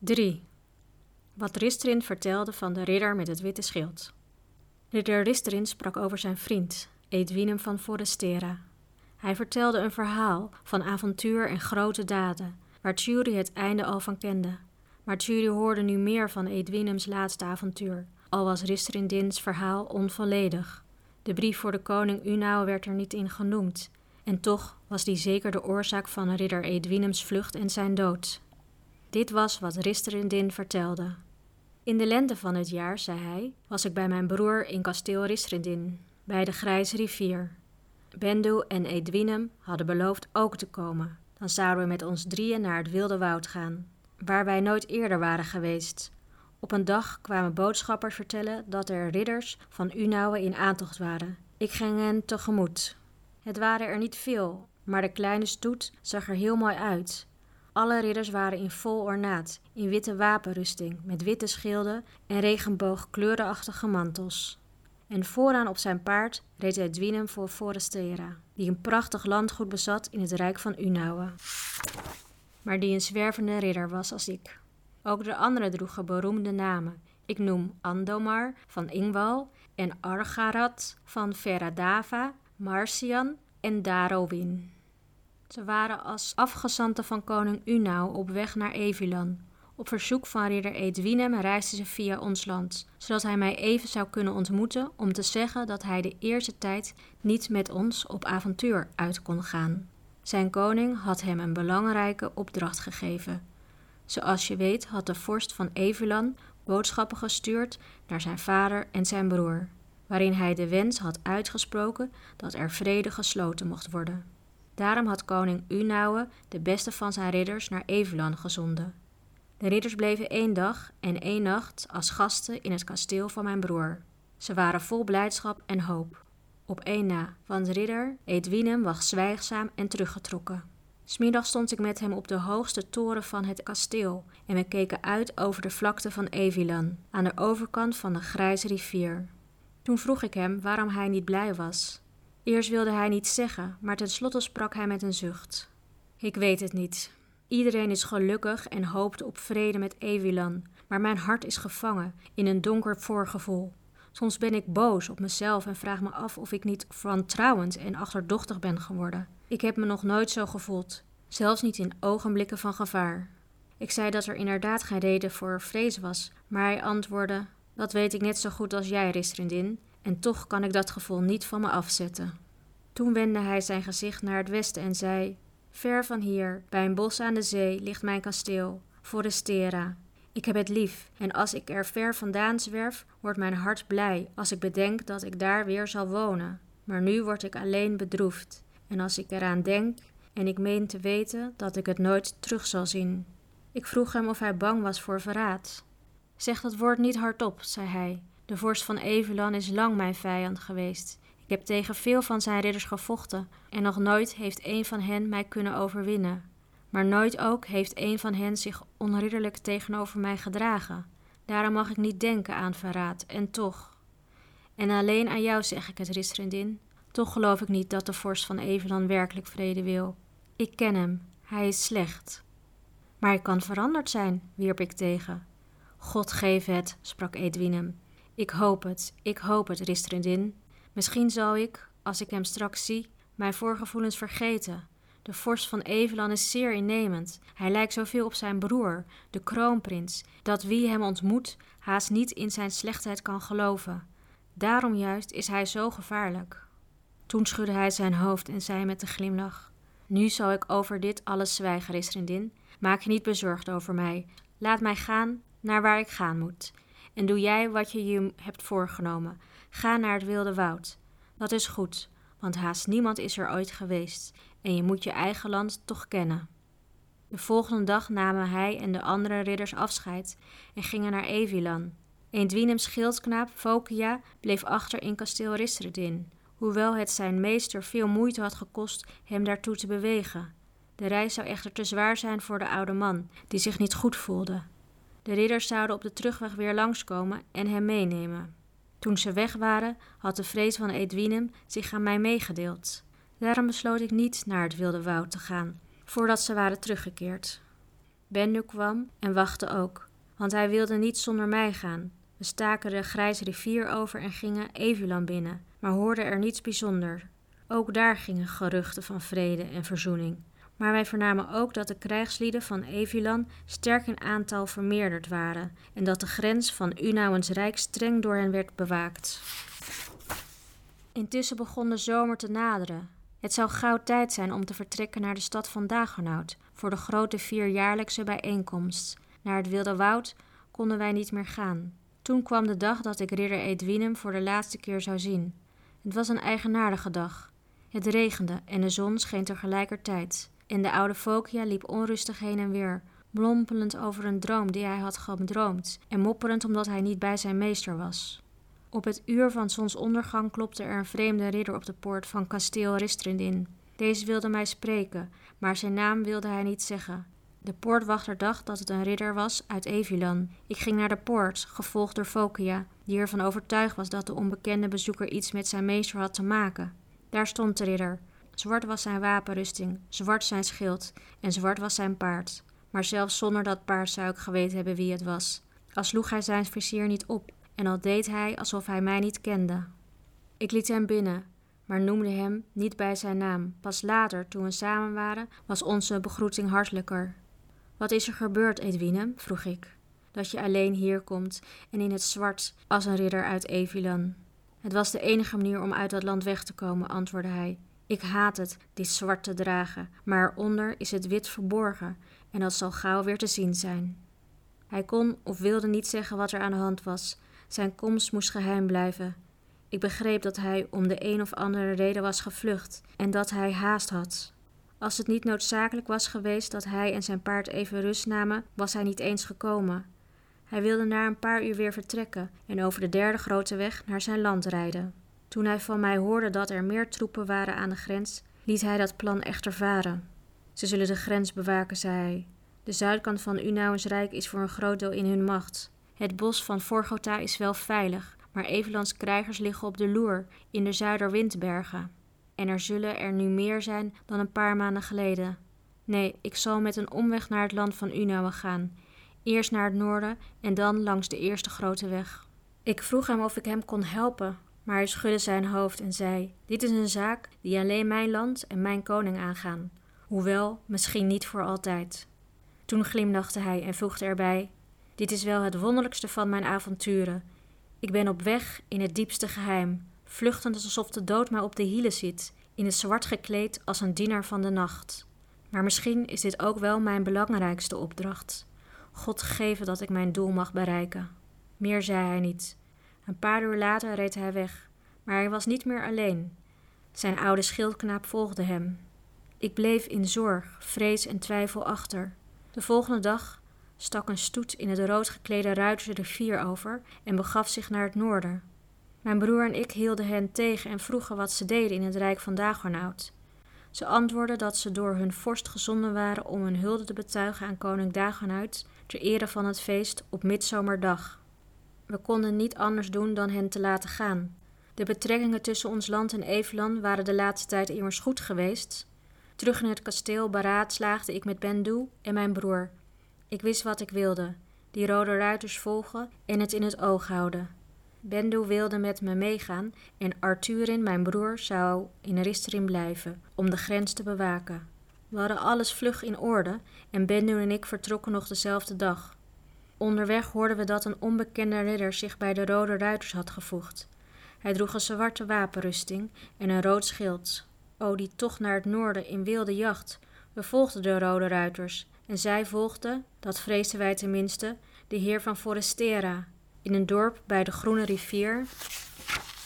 3. Wat Ristrin vertelde van de ridder met het witte schild. Ridder Ristrin sprak over zijn vriend, Edwinem van Forestera. Hij vertelde een verhaal van avontuur en grote daden, waar Tjuri het einde al van kende. Maar Tjuri hoorde nu meer van Edwinems laatste avontuur, al was Ristrindins verhaal onvolledig. De brief voor de koning Unau werd er niet in genoemd, en toch was die zeker de oorzaak van ridder Edwinems vlucht en zijn dood. Dit was wat Ristrindin vertelde. In de lente van het jaar, zei hij, was ik bij mijn broer in kasteel Ristrindin, bij de Grijze rivier. Bendu en Edwinem hadden beloofd ook te komen. Dan zouden we met ons drieën naar het wilde woud gaan, waar wij nooit eerder waren geweest. Op een dag kwamen boodschappers vertellen dat er ridders van Unauwe in aantocht waren. Ik ging hen tegemoet. Het waren er niet veel, maar de kleine stoet zag er heel mooi uit. Alle ridders waren in vol ornaat, in witte wapenrusting, met witte schilden en regenboogkleurachtige mantels. En vooraan op zijn paard reed Edwinem voor Forestera, die een prachtig landgoed bezat in het rijk van Unauwe. Maar die een zwervende ridder was als ik. Ook de anderen droegen beroemde namen. Ik noem Andomar van Ingwal en Argarat van Veradava, Marcian en Darowin. Ze waren als afgezanten van koning Unau op weg naar Evilan. Op verzoek van ridder Edwinem reisden ze via ons land, zodat hij mij even zou kunnen ontmoeten om te zeggen dat hij de eerste tijd niet met ons op avontuur uit kon gaan. Zijn koning had hem een belangrijke opdracht gegeven. Zoals je weet had de vorst van Evilan boodschappen gestuurd naar zijn vader en zijn broer, waarin hij de wens had uitgesproken dat er vrede gesloten mocht worden. Daarom had koning Unauwe de beste van zijn ridders naar Evelan gezonden. De ridders bleven één dag en één nacht als gasten in het kasteel van mijn broer. Ze waren vol blijdschap en hoop. Op één na, want ridder Edwinem was zwijgzaam en teruggetrokken. Smiddag stond ik met hem op de hoogste toren van het kasteel en we keken uit over de vlakte van Evilan, aan de overkant van de grijze rivier. Toen vroeg ik hem waarom hij niet blij was. Eerst wilde hij niets zeggen, maar tenslotte sprak hij met een zucht. Ik weet het niet. Iedereen is gelukkig en hoopt op vrede met Evilan, maar mijn hart is gevangen in een donker voorgevoel. Soms ben ik boos op mezelf en vraag me af of ik niet wantrouwend en achterdochtig ben geworden. Ik heb me nog nooit zo gevoeld, zelfs niet in ogenblikken van gevaar. Ik zei dat er inderdaad geen reden voor vrees was, maar hij antwoordde: Dat weet ik net zo goed als jij, Ristrindin, en toch kan ik dat gevoel niet van me afzetten. Toen wendde hij zijn gezicht naar het westen en zei: Ver van hier, bij een bos aan de zee, ligt mijn kasteel, Forestera. Ik heb het lief, en als ik er ver vandaan zwerf, wordt mijn hart blij als ik bedenk dat ik daar weer zal wonen. Maar nu word ik alleen bedroefd, en als ik eraan denk, en ik meen te weten dat ik het nooit terug zal zien. Ik vroeg hem of hij bang was voor verraad. Zeg dat woord niet hardop, zei hij. De vorst van Evelan is lang mijn vijand geweest. Ik heb tegen veel van zijn ridders gevochten en nog nooit heeft een van hen mij kunnen overwinnen. Maar nooit ook heeft een van hen zich onridderlijk tegenover mij gedragen. Daarom mag ik niet denken aan verraad, en toch. En alleen aan jou zeg ik het, Ristrindin. Toch geloof ik niet dat de vorst van Evelan werkelijk vrede wil. Ik ken hem, hij is slecht. Maar hij kan veranderd zijn, wierp ik tegen. God geef het, sprak Edwinem. Ik hoop het, ik hoop het, Ristrindin. Misschien zal ik, als ik hem straks zie, mijn voorgevoelens vergeten. De vorst van Evelan is zeer innemend. Hij lijkt zoveel op zijn broer, de kroonprins, dat wie hem ontmoet haast niet in zijn slechtheid kan geloven. Daarom juist is hij zo gevaarlijk. Toen schudde hij zijn hoofd en zei met een glimlach: Nu zal ik over dit alles zwijgen, Risrindin. Maak je niet bezorgd over mij. Laat mij gaan naar waar ik gaan moet. En doe jij wat je je hebt voorgenomen. Ga naar het wilde woud. Dat is goed, want haast niemand is er ooit geweest en je moet je eigen land toch kennen. De volgende dag namen hij en de andere ridders afscheid en gingen naar Evilan. Eendwienems schildknaap Fokia bleef achter in kasteel Ristredin, hoewel het zijn meester veel moeite had gekost hem daartoe te bewegen. De reis zou echter te zwaar zijn voor de oude man, die zich niet goed voelde. De ridders zouden op de terugweg weer langskomen en hem meenemen. Toen ze weg waren, had de vrees van Edwinem zich aan mij meegedeeld. Daarom besloot ik niet naar het wilde woud te gaan, voordat ze waren teruggekeerd. Bendu kwam en wachtte ook, want hij wilde niet zonder mij gaan. We staken de grijze rivier over en gingen Evulan binnen, maar hoorden er niets bijzonder. Ook daar gingen geruchten van vrede en verzoening. Maar wij vernamen ook dat de krijgslieden van Evulan sterk in aantal vermeerderd waren en dat de grens van Unauwens rijk streng door hen werd bewaakt. Intussen begon de zomer te naderen. Het zou gauw tijd zijn om te vertrekken naar de stad van Dagernout voor de grote vierjaarlijkse bijeenkomst. Naar het Wilde Woud konden wij niet meer gaan. Toen kwam de dag dat ik ridder Edwinem voor de laatste keer zou zien. Het was een eigenaardige dag. Het regende en de zon scheen tegelijkertijd. En de oude Fokia liep onrustig heen en weer, blompelend over een droom die hij had gedroomd en mopperend omdat hij niet bij zijn meester was. Op het uur van zonsondergang klopte er een vreemde ridder op de poort van kasteel Ristrindin. Deze wilde mij spreken, maar zijn naam wilde hij niet zeggen. De poortwachter dacht dat het een ridder was uit Evilan. Ik ging naar de poort, gevolgd door Fokia, die ervan overtuigd was dat de onbekende bezoeker iets met zijn meester had te maken. Daar stond de ridder. Zwart was zijn wapenrusting, zwart zijn schild en zwart was zijn paard. Maar zelfs zonder dat paard zou ik geweten hebben wie het was. Al sloeg hij zijn vizier niet op en al deed hij alsof hij mij niet kende. Ik liet hem binnen, maar noemde hem niet bij zijn naam. Pas later, toen we samen waren, was onze begroeting hartelijker. Wat is er gebeurd, Edwine? vroeg ik. Dat je alleen hier komt en in het zwart als een ridder uit Evilan. Het was de enige manier om uit dat land weg te komen, antwoordde hij. Ik haat het, dit zwart te dragen, maar eronder is het wit verborgen en dat zal gauw weer te zien zijn. Hij kon of wilde niet zeggen wat er aan de hand was. Zijn komst moest geheim blijven. Ik begreep dat hij om de een of andere reden was gevlucht en dat hij haast had. Als het niet noodzakelijk was geweest dat hij en zijn paard even rust namen, was hij niet eens gekomen. Hij wilde na een paar uur weer vertrekken en over de derde grote weg naar zijn land rijden. Toen hij van mij hoorde dat er meer troepen waren aan de grens, liet hij dat plan echter varen. Ze zullen de grens bewaken, zei hij. De zuidkant van Unauwens Rijk is voor een groot deel in hun macht. Het bos van Forgota is wel veilig, maar Evelands krijgers liggen op de loer in de Zuiderwindbergen. En er zullen er nu meer zijn dan een paar maanden geleden. Nee, ik zal met een omweg naar het land van Unauwen gaan. Eerst naar het noorden en dan langs de eerste grote weg. Ik vroeg hem of ik hem kon helpen, maar hij schudde zijn hoofd en zei: Dit is een zaak die alleen mijn land en mijn koning aangaan, hoewel misschien niet voor altijd. Toen glimlachte hij en voegde erbij: Dit is wel het wonderlijkste van mijn avonturen. Ik ben op weg in het diepste geheim, vluchtend alsof de dood mij op de hielen zit, in het zwart gekleed als een dienaar van de nacht. Maar misschien is dit ook wel mijn belangrijkste opdracht. God geven dat ik mijn doel mag bereiken. Meer zei hij niet. Een paar uur later reed hij weg, maar hij was niet meer alleen. Zijn oude schildknaap volgde hem. Ik bleef in zorg, vrees en twijfel achter. De volgende dag stak een stoet in het rood geklede ruiters de rivier over en begaf zich naar het noorden. Mijn broer en ik hielden hen tegen en vroegen wat ze deden in het rijk van Dagonaut. Ze antwoordden dat ze door hun vorst gezonden waren om hun hulde te betuigen aan koning Dagonuit ter ere van het feest op midzomerdag. We konden niet anders doen dan hen te laten gaan. De betrekkingen tussen ons land en Eveland waren de laatste tijd immers goed geweest. Terug in het kasteel beraadslaagde ik met Bendu en mijn broer. Ik wist wat ik wilde: die rode ruiters volgen en het in het oog houden. Bendu wilde met me meegaan en Arthurin, mijn broer, zou in Risterin blijven om de grens te bewaken. We hadden alles vlug in orde en Bendu en ik vertrokken nog dezelfde dag. Onderweg hoorden we dat een onbekende ridder zich bij de Rode Ruiters had gevoegd. Hij droeg een zwarte wapenrusting en een rood schild. O, die tocht naar het noorden in wilde jacht. We volgden de Rode Ruiters en zij volgden, dat vreesden wij tenminste, de heer van Forestera. In een dorp bij de Groene Rivier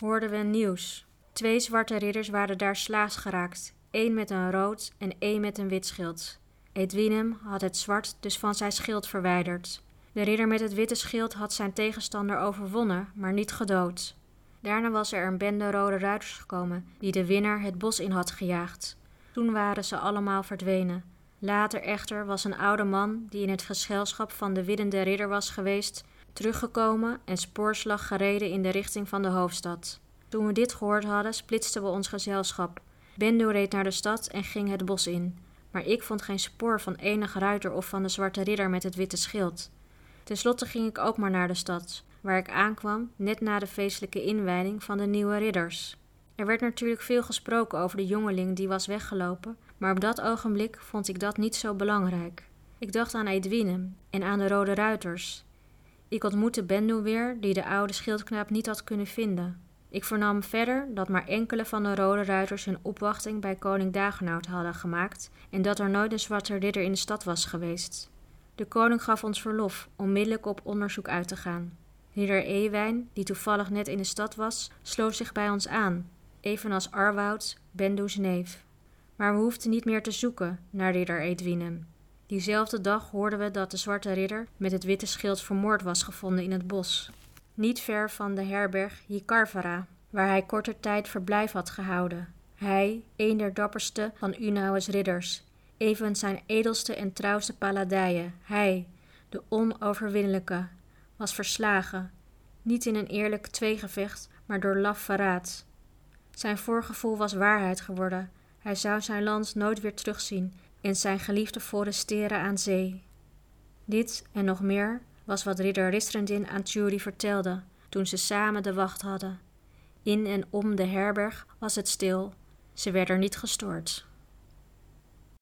hoorden we nieuws. Twee zwarte ridders waren daar slaags geraakt, één met een rood en één met een wit schild. Edwinem had het zwart dus van zijn schild verwijderd. De ridder met het witte schild had zijn tegenstander overwonnen, maar niet gedood. Daarna was er een bende rode ruiters gekomen, die de winnaar het bos in had gejaagd. Toen waren ze allemaal verdwenen. Later echter was een oude man, die in het gezelschap van de winnende ridder was geweest, teruggekomen en spoorslag gereden in de richting van de hoofdstad. Toen we dit gehoord hadden, splitsten we ons gezelschap. Bendo reed naar de stad en ging het bos in. maar ik vond geen spoor van enig ruiter of van de zwarte ridder met het witte schild. Ten slotte ging ik ook maar naar de stad, waar ik aankwam net na de feestelijke inwijding van de nieuwe ridders. Er werd natuurlijk veel gesproken over de jongeling die was weggelopen, maar op dat ogenblik vond ik dat niet zo belangrijk. Ik dacht aan Edwinem en aan de Rode Ruiters. Ik ontmoette Bendu weer, die de oude schildknaap niet had kunnen vinden. Ik vernam verder dat maar enkele van de Rode Ruiters hun opwachting bij koning Dagenhout hadden gemaakt en dat er nooit een zwarte ridder in de stad was geweest. De koning gaf ons verlof onmiddellijk op onderzoek uit te gaan. Ridder Ewijn, die toevallig net in de stad was, sloot zich bij ons aan, evenals Arwoud, Bendu's neef. Maar we hoefden niet meer te zoeken naar ridder Edwinem. Diezelfde dag hoorden we dat de zwarte ridder met het witte schild vermoord was gevonden in het bos, niet ver van de herberg Jikarvara, waar hij korte tijd verblijf had gehouden. Hij, een der dapperste van Unau's ridders, even zijn edelste en trouwste paladijen, hij, de onoverwinnelijke, was verslagen, niet in een eerlijk tweegevecht, maar door laf verraad. Zijn voorgevoel was waarheid geworden. Hij zou zijn land nooit weer terugzien en zijn geliefde foresteren aan zee. Dit en nog meer was wat ridder Ristrendin aan Tjuri vertelde toen ze samen de wacht hadden. In en om de herberg was het stil. Ze werden niet gestoord.